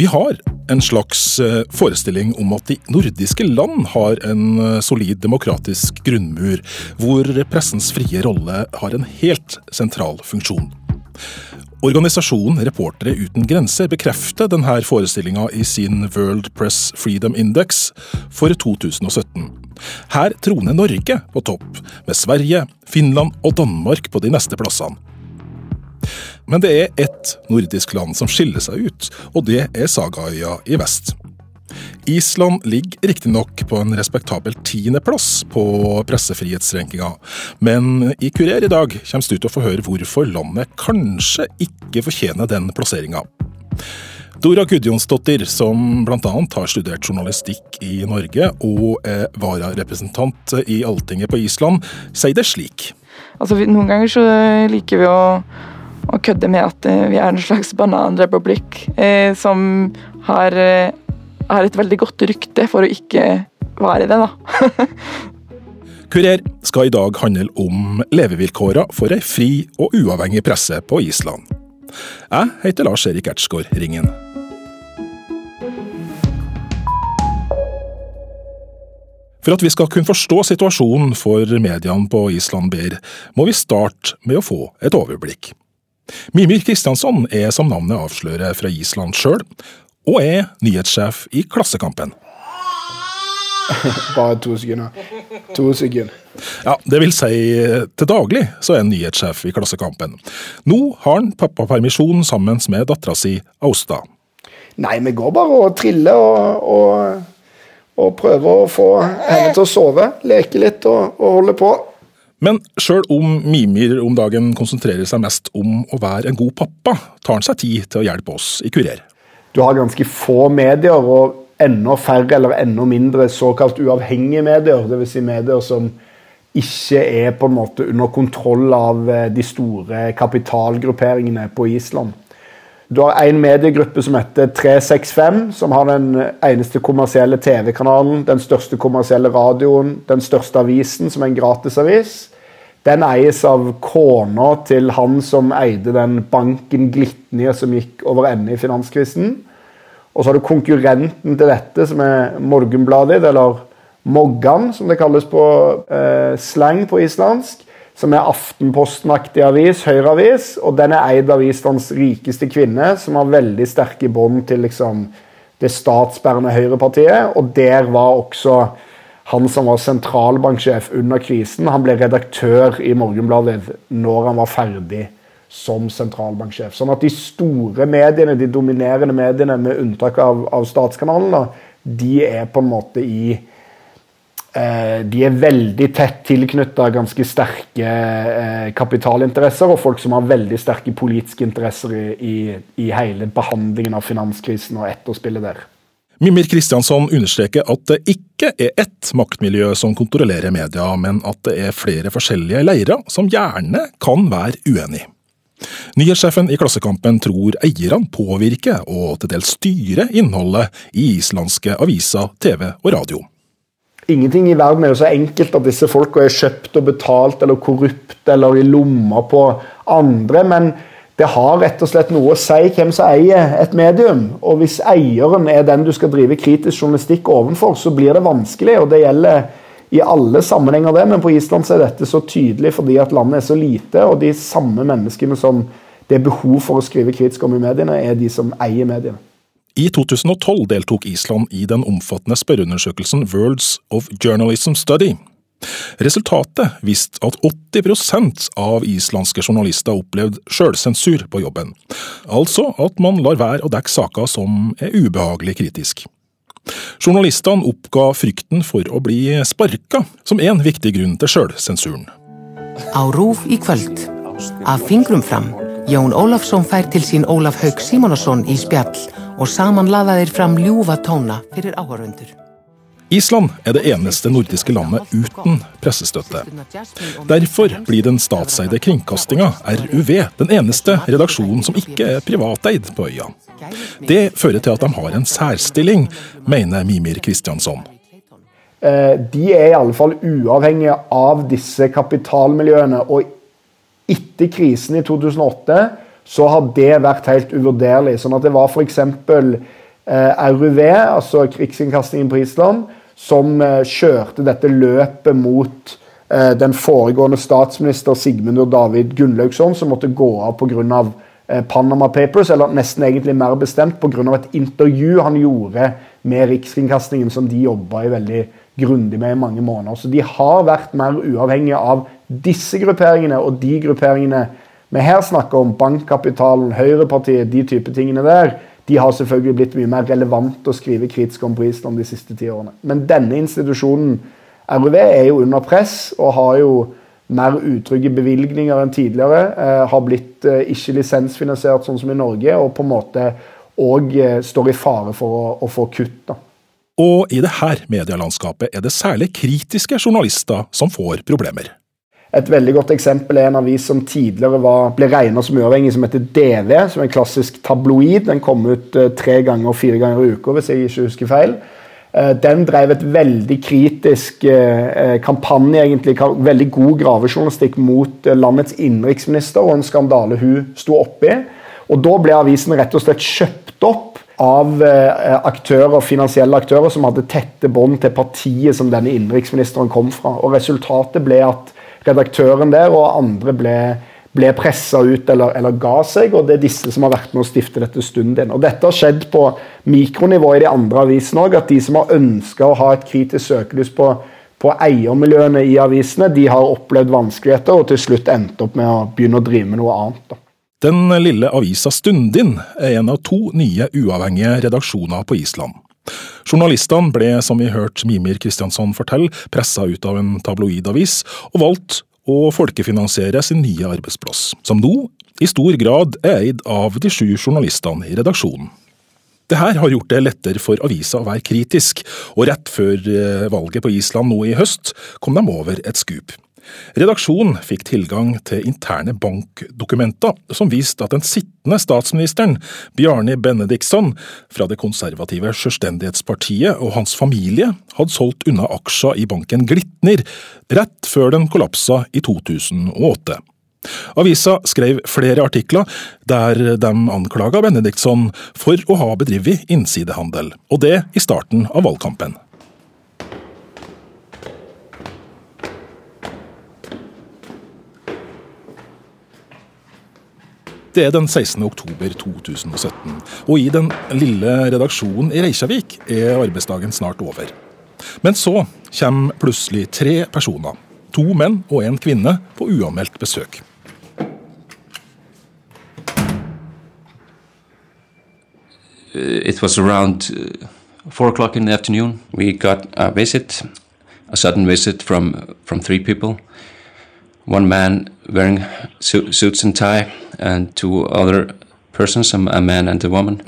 Vi har en slags eh, forestilling om at de nordiske land har en eh, solid demokratisk grunnmur, hvor pressens frie rolle har en helt sentral funksjon. Organisasjonen Reportere uten grenser bekrefter denne forestillinga i sin World Press Freedom Index for 2017. Her troner Norge på topp, med Sverige, Finland og Danmark på de neste plassene. Men det er ett nordisk land som skiller seg ut, og det er Sagaøya i vest. Island ligger riktignok på en respektabel tiendeplass på pressefrihetsrankinga, men i Kurer i dag kommer du til å få høre hvorfor landet kanskje ikke fortjener den plasseringa. Dora Gudjonsdottir, som bl.a. har studert journalistikk i Norge og er vararepresentant i Alltinget på Island, sier det slik. Altså, Noen ganger så liker vi å og kødde med at eh, vi er en slags bananrepublikk eh, som har, eh, har, et veldig godt rykte for å ikke være det, da. Kurer skal i dag handle om levevilkåra for ei fri og uavhengig presse på Island. Jeg heter Lars Erik Ertsgaard Ringen. For at vi skal kunne forstå situasjonen for mediene på Island bedre, må vi starte med å få et overblikk. Mimir Kristiansson er som navnet avslører fra Island sjøl, og er nyhetssjef i Klassekampen. Bare to sekunder. To sekunder. Ja, det vil si, til daglig så er han nyhetssjef i Klassekampen. Nå har han pappapermisjon sammen med dattera si Austa. Nei, vi går bare og triller og, og, og prøver å få henne til å sove. Leke litt og, og holde på. Men sjøl om Mimir om dagen konsentrerer seg mest om å være en god pappa, tar han seg tid til å hjelpe oss i Kurer. Du har ganske få medier, og enda færre eller enda mindre såkalt uavhengige medier. Dvs. Si medier som ikke er på en måte under kontroll av eh, de store kapitalgrupperingene på Island. Du har en mediegruppe som heter 365, som har den eneste kommersielle TV-kanalen, den største kommersielle radioen, den største avisen, som er en gratisavis. Den eies av kona til han som eide den banken Glitnia som gikk over ende i finanskrisen. Og så har du konkurrenten til dette, som er Morgenbladet, eller Moggan, som det kalles på eh, slang på islandsk som er Aftenposten-aktig avis, Høyre-avis, og den er eid av Islands rikeste kvinne, som har veldig sterke bånd til liksom, det statsbærende høyrepartiet. Og der var også han som var sentralbanksjef under krisen, han ble redaktør i Morgenbladet når han var ferdig som sentralbanksjef. Sånn at de store mediene, de dominerende mediene, med unntak av, av statskanalene, de er på en måte i de er veldig tett tilknytta ganske sterke eh, kapitalinteresser og folk som har veldig sterke politiske interesser i, i, i hele behandlingen av finanskrisen og etterspillet der. Mimir Kristiansson understreker at det ikke er ett maktmiljø som kontrollerer media, men at det er flere forskjellige leirer som gjerne kan være uenige. Nyhetssjefen i Klassekampen tror eierne påvirker og til dels styrer innholdet i islandske aviser, TV og radio. Ingenting i verden er jo så enkelt at disse folka er kjøpt og betalt eller korrupt eller i lomma på andre. men det har rett og slett noe å si hvem som eier et medium. Og hvis eieren er den du skal drive kritisk journalistikk overfor, så blir det vanskelig. Og det gjelder i alle sammenhenger, det. Men på Island er dette så tydelig fordi at landet er så lite, og de samme menneskene som det er behov for å skrive kritisk om i mediene, er de som eier mediene. I 2012 deltok Island i den omfattende spørreundersøkelsen Worlds of Journalism Study. Resultatet viste at 80% av islandske journalister opplevde sjølsensur på jobben, altså at man lar være å dekke saker som er ubehagelig kritisk. Journalistene oppga frykten for å bli sparka som en viktig grunn til sjølsensuren. Á rúf i kvöld. Af fingrum fram. Jón Ólafsson fær til sin Ólaf Haug Simonsson i spjall og saman laða þeir fram ljúfa tóna fyrir áhörundur. Island er det eneste nordiske landet uten pressestøtte. Derfor blir den statseide kringkastinga, RUV, den eneste redaksjonen som ikke er privateid på øya. Det fører til at de har en særstilling, mener Mimir Kristiansson. Eh, de er i alle fall uavhengige av disse kapitalmiljøene. Og etter krisen i 2008 så har det vært helt uvurderlig. Sånn at det var f.eks. RUV, altså krigsinnkastingen på Island, som kjørte dette løpet mot den foregående statsminister Sigmundur David Gunnlaugsson, som måtte gå av pga. Panama Papers, eller nesten egentlig mer bestemt pga. et intervju han gjorde med Rikskringkastingen, som de jobba veldig grundig med i mange måneder. Så de har vært mer uavhengige av disse grupperingene og de grupperingene vi her snakker om, bankkapitalen, Høyrepartiet, de type tingene der, de har selvfølgelig blitt mye mer relevant å skrive kritisk om på Island de siste ti årene. Men denne institusjonen, RUV, er jo under press og har jo mer utrygge bevilgninger enn tidligere. Eh, har blitt eh, ikke lisensfinansiert sånn som i Norge, og på en måte òg eh, står i fare for å, å få kutt. da. Og i dette medielandskapet er det særlig kritiske journalister som får problemer. Et veldig godt eksempel er en avis som tidligere var, ble regnet som uavhengig, som heter DV, som er en klassisk tabloid. Den kom ut uh, tre ganger og fire ganger i uka, hvis jeg ikke husker feil. Uh, den drev et veldig kritisk uh, kampanje, egentlig, veldig god gravejournalistikk mot landets innenriksminister og en skandale hun sto oppi. Og Da ble avisen rett og slett kjøpt opp av aktører, finansielle aktører som hadde tette bånd til partiet som denne innenriksministeren kom fra. Og Resultatet ble at redaktøren der og andre ble, ble pressa ut eller, eller, ga seg. og Det er disse som har vært med å stifte dette Stundin. Og Dette har skjedd på mikronivå i de andre avisene òg. At de som har ønska å ha et kritisk søkelys på, på eiermiljøene i avisene, de har opplevd vanskeligheter og til slutt endt opp med å begynne å drive med noe annet. Da. Den lille avisa Stundin er en av to nye uavhengige redaksjoner på Island. Journalistene ble, som vi hørte Mimir Kristiansson fortelle, pressa ut av en tabloidavis, og valgte å folkefinansiere sin nye arbeidsplass, som nå i stor grad er eid av de sju journalistene i redaksjonen. Dette har gjort det lettere for avisa å være kritisk, og rett før eh, valget på Island nå i høst kom de over et skup. Redaksjonen fikk tilgang til interne bankdokumenter som viste at den sittende statsministeren, Bjarni Benediktsson, fra det konservative Selvstendighetspartiet og hans familie hadde solgt unna aksjer i banken Glitner rett før den kollapsa i 2008. Avisa skrev flere artikler der de anklaga Benediktsson for å ha bedrevet innsidehandel, og det i starten av valgkampen. Det er den 16. oktober 2017, og i den lille redaksjonen i Reykjavik er arbeidsdagen snart over. Men så kommer plutselig tre personer, to menn og en kvinne, på uanmeldt besøk. It was around uh, four o'clock in the afternoon. We got a visit, a sudden visit from from three people. one man wearing su suits and tie, and two other persons, a man and a woman,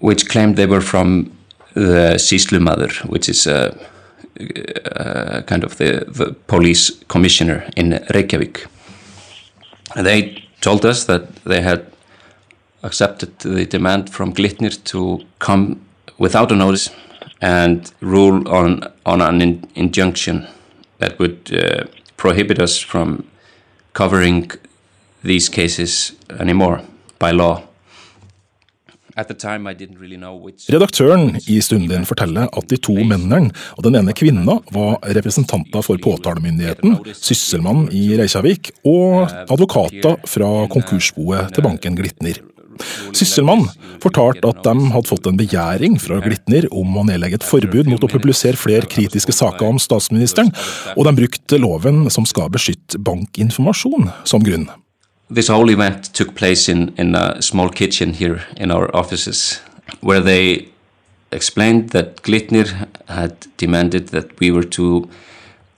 which claimed they were from the Sislumadur, which is a, a kind of the, the, police commissioner in Reykjavik. They told us that they had accepted the demand from Glitnir to come without a notice and rule on on an in injunction that would uh, prohibit us from covering these cases anymore by law. Redaktøren i Stundin forteller at de to mennene og den ene kvinna var representanter for påtalemyndigheten, sysselmann i Reykjavik og advokater fra konkursboet til banken Glitner. Sysselmann fortalte at de hadde fått en begjæring fra Glitner om å nedlegge et forbud mot å publisere flere kritiske saker om statsministeren, og de brukte loven som skal beskytte bankinformasjon, som grunn. This whole event took place in, in a small kitchen here in our offices, where they explained that Glitner had demanded that we were to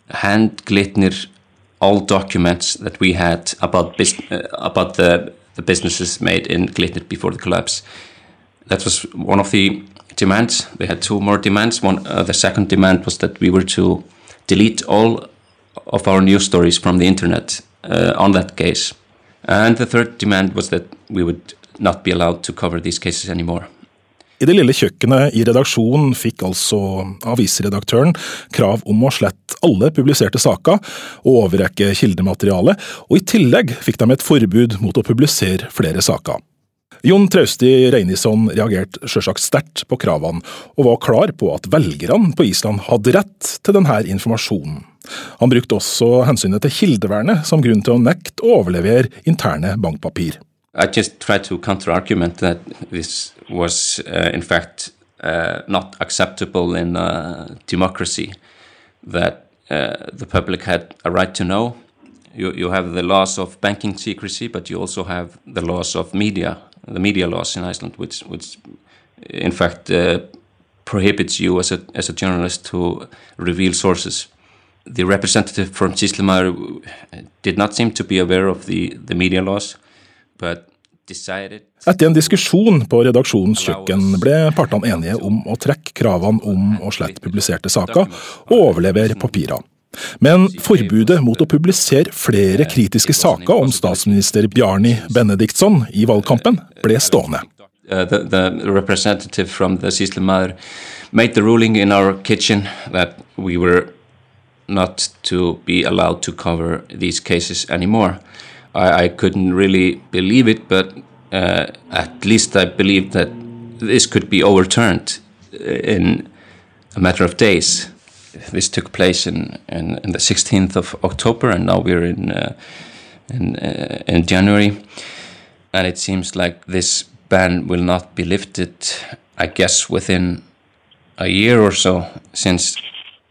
hand Glitner all documents that we had about, uh, about the the businesses made in Glitnit before the collapse. That was one of the demands. We had two more demands. One, uh, the second demand was that we were to delete all of our news stories from the internet uh, on that case. And the third demand was that we would not be allowed to cover these cases anymore. I det lille kjøkkenet i redaksjonen fikk altså avisredaktøren krav om å slette alle publiserte saker og overrekke kildemateriale, og i tillegg fikk de et forbud mot å publisere flere saker. Jon Trausti Reinisson reagerte sjølsagt sterkt på kravene, og var klar på at velgerne på Island hadde rett til denne informasjonen. Han brukte også hensynet til kildevernet som grunn til å nekte å overlevere interne bankpapir. I just tried to counter-argument that this was, uh, in fact, uh, not acceptable in a democracy. That uh, the public had a right to know. You, you have the laws of banking secrecy, but you also have the laws of media, the media laws in Iceland, which, which in fact, uh, prohibits you as a, as a journalist to reveal sources. The representative from Sislemar did not seem to be aware of the, the media laws. Etter en diskusjon på redaksjonens kjøkken ble partene enige om å trekke kravene om å slette publiserte saker og overlevere papirene. Men forbudet mot å publisere flere kritiske saker om statsminister Bjarni Benediktsson i valgkampen ble stående. Uh, the, the representative from the Sislemar made the ruling in our kitchen that we were not to be allowed to cover these cases anymore. I, I couldn't really believe it, but uh, at least I believed that this could be overturned in a matter of days. This took place in, in, in the 16th of October, and now we're in uh, in, uh, in January, and it seems like this ban will not be lifted. I guess within a year or so, since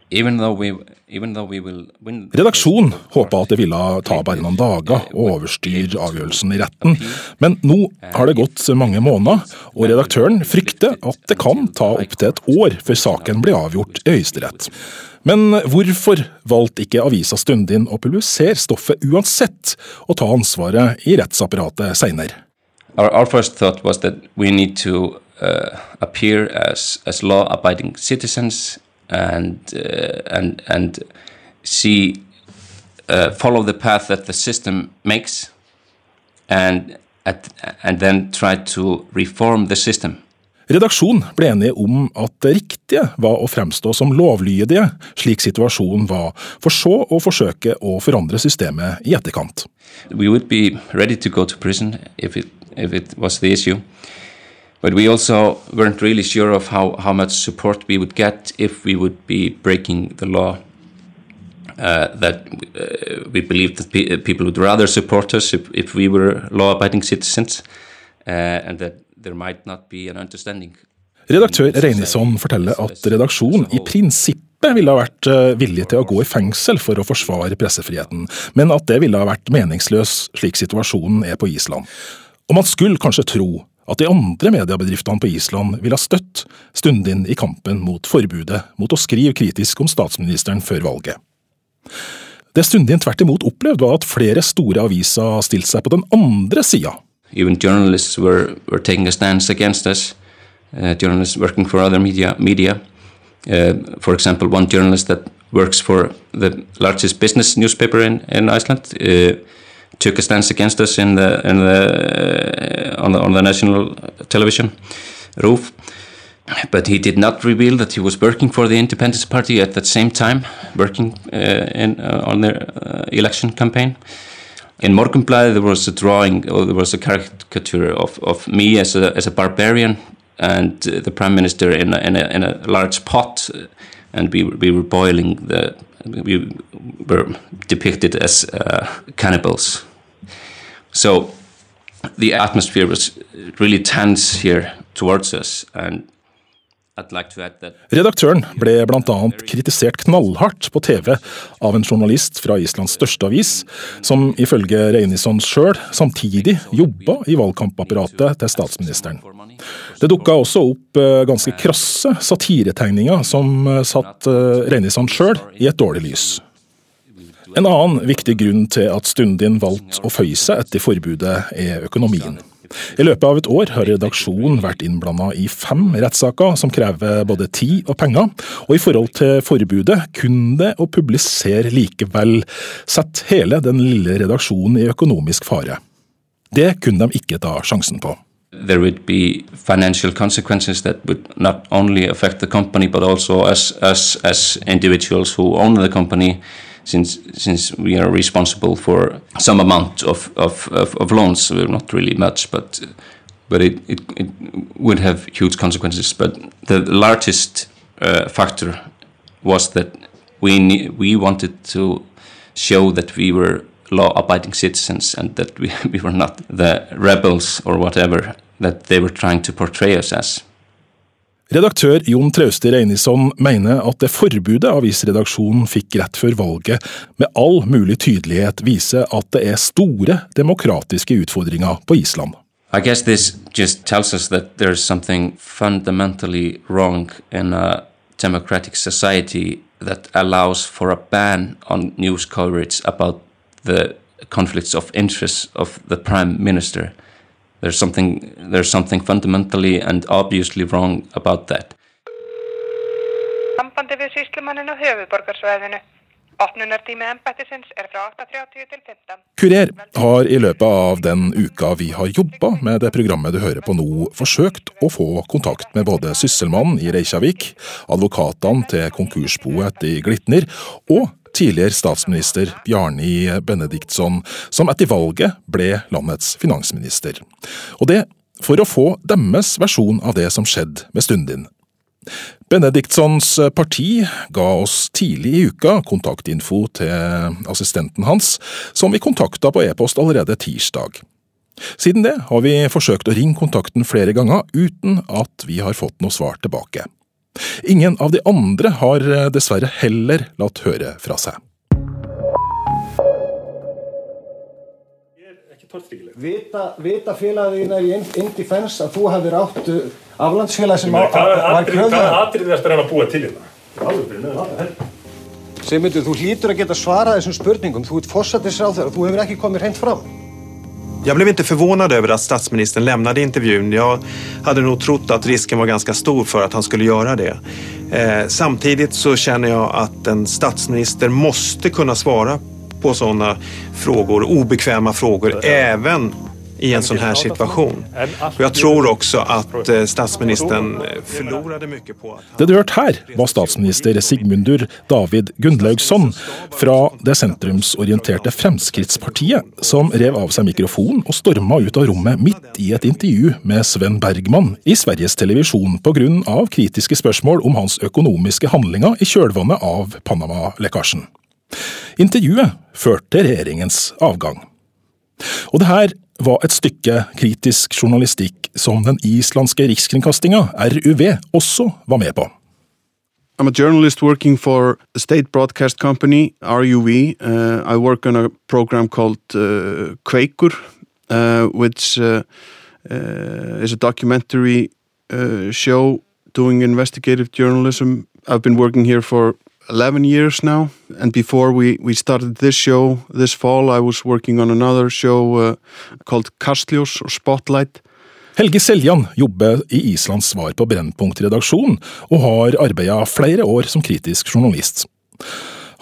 even though we Redaksjonen håpa at det ville ta bare noen dager å overstyre avgjørelsen i retten, men nå har det gått mange måneder, og redaktøren frykter at det kan ta opptil et år før saken blir avgjort i Høyesterett. Men hvorfor valgte ikke avisa Stundin å publisere stoffet uansett, og ta ansvaret i rettsapparatet seinere? Our, our first thought was that we need to uh, appear as, as law-abiding citizens and uh, and and she uh, follow the path that the system makes, and at, and then try to reform the system. Redaksjonen ble enige om at det riktige var å fremstå som lovlydige, slik situasjonen var, for så å forsøke å forandre systemet i etterkant. We would be ready to go to prison if it, if it was the issue. But we also weren't really sure of how, how much support we would get if we would be breaking the law. Uh, that uh, we believed that pe people would rather support us if, if we were law-abiding citizens, uh, and that there might not be an understanding. Redaktør Reinisson forteller at redaksjonen i prinsippet ville ha vært uh, villig til å gå i fengsel for å forsvare pressefriheten, men at det ville ha vært meningsløs slik situasjonen er på Island. Og man skulle kanskje tro at de andre mediebedriftene på Island ville ha støtt Stundin i kampen mot forbudet mot å skrive kritisk om statsministeren før valget. Det Stundin tvert imot opplevde, var at flere store aviser stilte seg på den andre sida. Even journalists were, were taking a stance against us. Uh, journalists working for other media. media. Uh, for example, one journalist that works for the largest business newspaper in, in Iceland uh, took a stance against us in the in the uh, on the on the national television roof. But he did not reveal that he was working for the Independence Party at that same time, working uh, in uh, on their uh, election campaign. In Morgenbladet, there was a drawing, or there was a caricature of, of me as a as a barbarian and the prime minister in a, in a, in a large pot, and we we were boiling the we were depicted as uh, cannibals. So the atmosphere was really tense here towards us. and Redaktøren ble bl.a. kritisert knallhardt på TV av en journalist fra Islands største avis, som ifølge Reinisson sjøl samtidig jobba i valgkampapparatet til statsministeren. Det dukka også opp eh, ganske krasse satiretegninger som satt satte eh, sjøl i et dårlig lys. En annen viktig grunn til at Stundin valgte å føye seg etter forbudet, er økonomien. I løpet av et år har redaksjonen vært innblanda i fem rettssaker som krever både tid og penger, og i forhold til forbudet kunne det å publisere likevel sette hele den lille redaksjonen i økonomisk fare. Det kunne de ikke ta sjansen på. There would be financial consequences that would not only affect the company but also us, us as individuals who own the company since since we are responsible for some amount of, of, of, of loans, not really much, but but it, it, it would have huge consequences. But the largest uh, factor was that we we wanted to show that we were law-abiding citizens and that we, we were not the rebels or whatever that they were trying to portray us as. Redaktør Jon Trauste Reinisson mener at det forbudet avisredaksjonen fikk rett før valget, med all mulig tydelighet viser at det er store demokratiske utfordringer på Island. I guess this just tells us that there's something fundamentally wrong in a democratic society that allows for a ban on news coverage about the conflicts of interest of the prime minister. There's something there's something fundamentally and obviously wrong about that. Sambandi við sýslumanninu höfuborgarsvæðinu. Opnunartími embættisins er fra 8.30 til 15. Kurer har i løpet av den uka vi har jobba med det programmet du hører på nå, forsøkt å få kontakt med både sysselmannen i Reykjavik, advokatene til konkursboet i Glitner og tidligere statsminister Bjarni Benediktsson, som etter valget ble landets finansminister. Og det for å få deres versjon av det som skjedde med Stundin. Benediktssons parti ga oss tidlig i uka kontaktinfo til assistenten hans, som vi kontakta på e-post allerede tirsdag. Siden det har vi forsøkt å ringe kontakten flere ganger uten at vi har fått noe svar tilbake. Ingen av de andre har dessverre heller latt høre fra seg. Vita, vita félagin er í Indi Fens að þú hefur átt uh, aflandsfélag sem Hvað var atrið kröða er að reyna að búa til hérna? Aðra helg. Sigmundur, þú hlýtur að geta svarað þessum spurningum þú ert fórsættisráð og þú hefur ekki komið hreint fram Jag blev inte förvånad över att statsministern lämnade intervjun. Jag hade nog trott att risken var ganska stor för att han skulle göra det. Eh, samtidigt så känner jag att en statsminister måste kunna svara på sådana frågor, obekväma frågor, även i en sånn här situation. Och jag tror också att statsministeren statsministern förlorade mycket på att Det du hørte her, var statsminister Sigmundur David Gunnlaugsson fra det sentrumsorienterte Fremskrittspartiet, som rev av seg mikrofonen og storma ut av rommet midt i et intervju med Sven Bergman i Sveriges Televisjon pga. kritiske spørsmål om hans økonomiske handlinger i kjølvannet av Panama-lekkasjen. Intervjuet førte til regjeringens avgang. Og det her var et stykke kritisk journalistikk som den islandske rikskringkastinga, RUV, også var med på. I'm a journalist working for a state broadcast company, RUV. Uh, I work on a program called uh, Quaker, uh, which uh, uh, is a documentary uh, show doing investigative journalism. I've been working here for 11 years now. And before we, we started this show this fall, I was working on another show uh, called Kastljos or Spotlight. Helge Seljan jobber i Islands svar på Brennpunkt-redaksjon, og har arbeida flere år som kritisk journalist.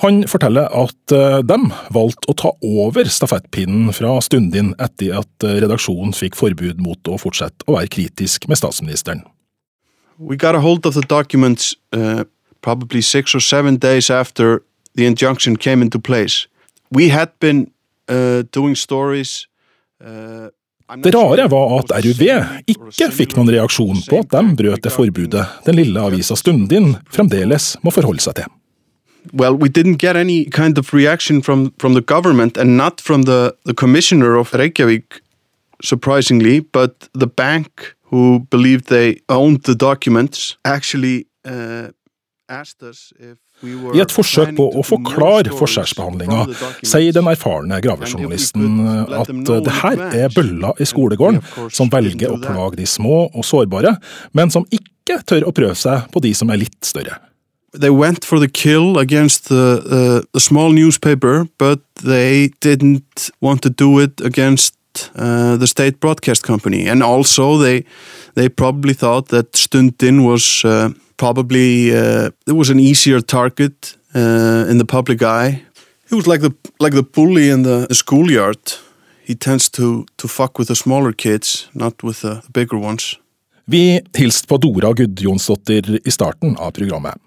Han forteller at eh, de valgte å ta over stafettpinnen fra Stundin etter at eh, redaksjonen fikk forbud mot å fortsette å være kritisk med statsministeren. We got a hold of the documents uh, probably six or seven days after the injunction came into place. We had been uh, doing stories uh, Det rare var at RUV ikke fikk noen reaksjon på at de brøt det forbudet den lille avisa Stundin fremdeles må forholde seg til. Well, we didn't get any kind of reaction from, from the government and not from the, the commissioner of Reykjavik, surprisingly, but the bank who believed they owned the documents actually uh, I et forsøk på å forklare forskjellsbehandlinga, sier den erfarne gravejournalisten at det her er bøller i skolegården som velger å plage de små og sårbare, men som ikke tør å prøve seg på de som er litt større. They went for the kill against the, uh, the small newspaper, but they didn't want to do it against uh, the state broadcast company. And also they, they probably thought that Stundin was... Uh, probably uh, it was an easier target uh, in the public eye. He was like the like the bully in the, the schoolyard. He tends to to fuck with the smaller kids, not with the bigger ones. Vi hilste på Dora Gudjonsdottir i starten av programmet.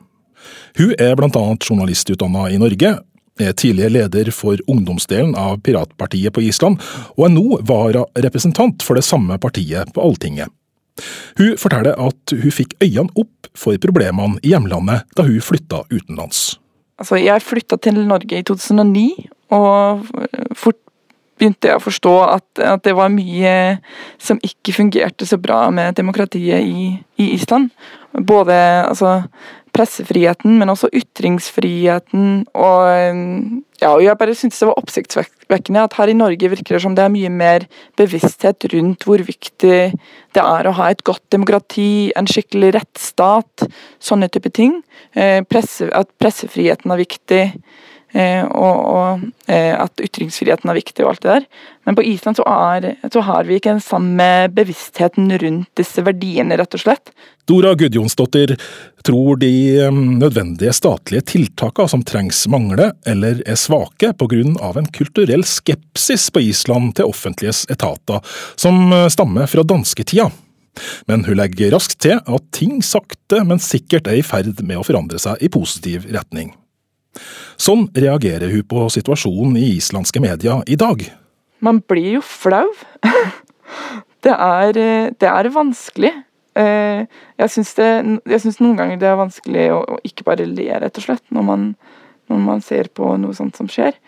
Hun er blant annet journalistutdanna i Norge, er tidligere leder for ungdomsdelen av piratpartiet på Island, og er nå vararepresentant for det samme partiet på Alltinget. Hun forteller at hun fikk øynene opp for problemene i hjemlandet da hun flytta utenlands. Altså, jeg flytta til Norge i 2009, og fort begynte jeg å forstå at, at, det var mye som ikke fungerte så bra med demokratiet i, i Island. Både altså, pressefriheten, men også ytringsfriheten. Og, ja, og jeg bare syntes det var oppsiktsvekkende at her i Norge virker det som det er mye mer bevissthet rundt hvor viktig det er å ha et godt demokrati, en skikkelig rettsstat, sånne type ting. Eh, presse, at pressefriheten er viktig. Eh, og, og eh, at ytringsfriheten er viktig og alt det der. Men på Island så, er, så, har vi ikke den samme bevisstheten rundt disse verdiene, rett og slett. Dora Gudjonsdottir tror de eh, nødvendige statlige tiltakene som trengs mangler eller er svake pga. en kulturell skepsis på Island til offentliges etater, som stammer fra dansketida. Men hun legger raskt til at ting sakte, men sikkert er i ferd med å forandre seg i positiv retning. Sånn reagerer hun på situasjonen i islandske media i dag. Man blir jo flau. det, er, det er vanskelig. Eh, jeg syns noen ganger det er vanskelig å, ikke bare le, rett og slett, når man, når man ser på noe sånt som skjer.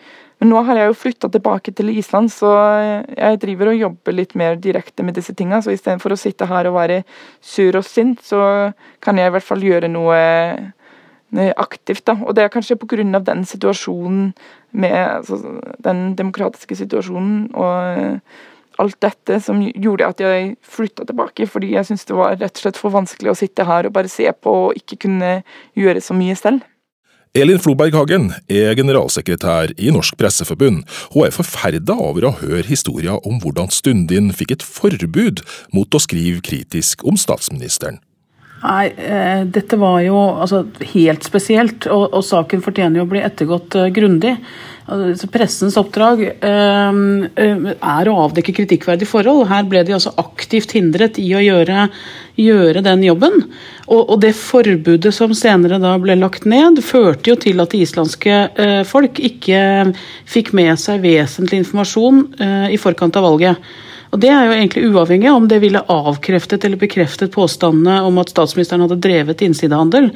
Men nå har jeg jo flytta tilbake til Island, så jeg driver og jobber litt mer direkte med disse tinga. Så istedenfor å sitte her og være sur og sint, så kan jeg i hvert fall gjøre noe Eh, aktivt. Da. Og det er kanskje pga. den situasjonen med altså, den demokratiske situasjonen og eh, alt dette som gjorde at jeg flytta tilbake, fordi jeg syntes det var rett og slett for vanskelig å sitte her og bare se på og ikke kunne gjøre så mye selv. Elin Floberg Hagen er generalsekretær i Norsk Presseforbund. Hun er forferda over å høre historien om hvordan Stundin fikk et forbud mot å skrive kritisk om statsministeren. Nei, eh, dette var jo altså, helt spesielt, og, og, saken fortjener jo å bli ettergått uh, grundig. Altså, pressens oppdrag uh, er å avdekke kritikkverdige forhold. Her ble de altså aktivt hindret i å gjøre, gjøre den jobben. Og, og, det forbudet som senere da ble lagt ned, førte jo til at det islandske uh, folk ikke fikk med seg vesentlig informasjon i forkant av valget. Og Det er jo egentlig uavhengig av om det ville avkreftet eller bekreftet påstandene om at statsministeren hadde drevet innsidehandel.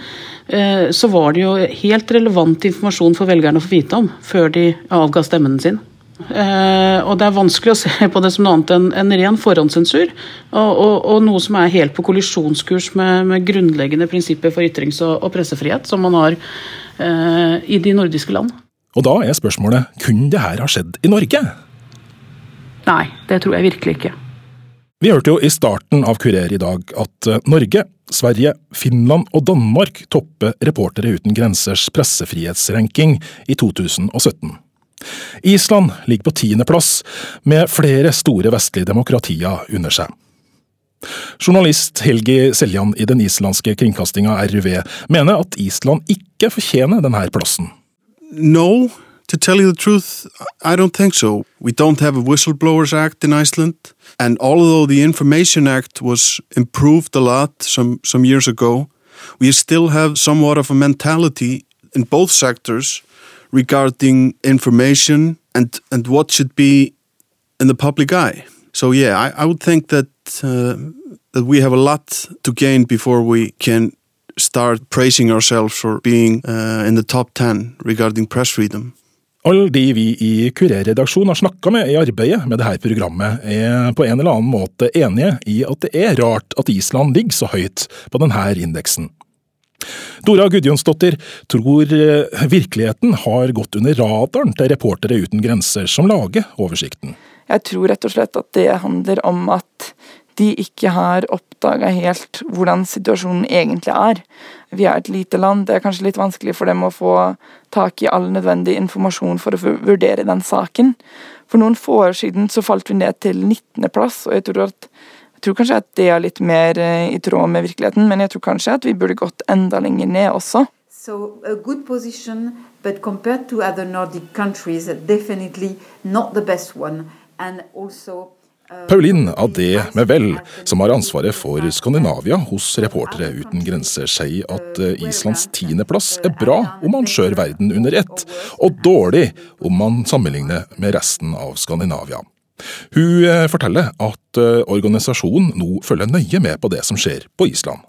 Eh, så var det jo helt relevant informasjon for velgerne å få vite om før de avga stemmen sin. Uh, og Det er vanskelig å se på det som noe annet enn en ren forhåndssensur. Og, og, og, noe som er helt på kollisjonskurs med, med grunnleggende prinsipper for ytrings- og, og pressefrihet, som man har uh, i de nordiske land. Og da er spørsmålet, kunne det her ha skjedd i Norge? Nei, det tror jeg virkelig ikke. Vi hørte jo i starten av Kurer i dag at eh, Norge, Sverige, Finland og Danmark topper Reportere uten grensers pressefrihetsranking i 2017. Island ligger på tiendeplass, med flere store vestlige demokratier under seg. Journalist Helgi Seljan i den islandske kringkastinga RUV mener at Island ikke fortjener denne plassen. No, To tell you the truth, I don't think so. We don't have a Whistleblowers Act in Iceland, and although the Information Act was improved a lot some, some years ago, we still have somewhat of a mentality in both sectors regarding information and, and what should be in the public eye. So yeah, I, I would think that uh, that we have a lot to gain before we can start praising ourselves for being uh, in the top 10 regarding press freedom. Alle de vi i Kurer-redaksjonen har snakka med i arbeidet med dette programmet, er på en eller annen måte enige i at det er rart at Island ligger så høyt på denne indeksen. Dora Gudjonsdottir tror eh, virkeligheten har gått under radaren til Reportere uten grenser som lager oversikten. Jeg tror rett og slett at det handler om at de ikke har oppdaga helt hvordan situasjonen egentlig er. Vi er et lite land, det er kanskje litt vanskelig for dem å få tak i all nødvendig informasjon for å vurdere den saken. For noen få år siden så falt vi ned til 19.-plass, og jeg tror, at, jeg tror kanskje at det er litt mer eh, i tråd med virkeligheten, men jeg tror kanskje at vi burde gått enda lenger ned også. So a good position, but compared to other Nordic countries, definitely not the best one. And also Pauline Adé Mevel, som har ansvaret for Skandinavia hos Reportere uten grenser, sier at eh, Islands tiendeplass er bra om man skjør verden under ett, og dårlig om man sammenligner med resten av Skandinavia. Hun eh, forteller at eh, organisasjonen nå følger nøye med på det som skjer på Island.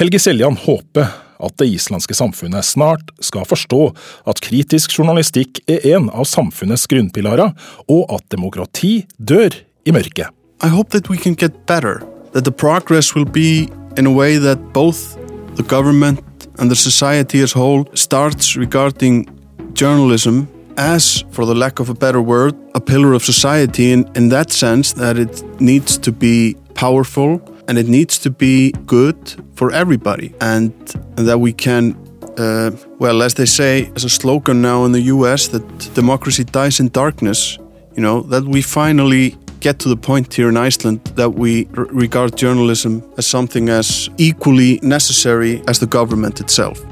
Helge Seljan håper at det islandske samfunnet snart skal forstå at kritisk journalistikk er en av samfunnets grunnpilarer, og at demokrati dør i mørket. I hope that we can get better, that the progress will be in a way that both the government and the society as a whole starts regarding journalism as, for the lack of a better word, a pillar of society in, in that sense that it needs to be powerful and it needs to be good for everybody and, and that we can uh, well as they say as a slogan now in the US that democracy dies in darkness you know that we finally get to the point here in Iceland that we regard journalism as something as equally necessary as the government itself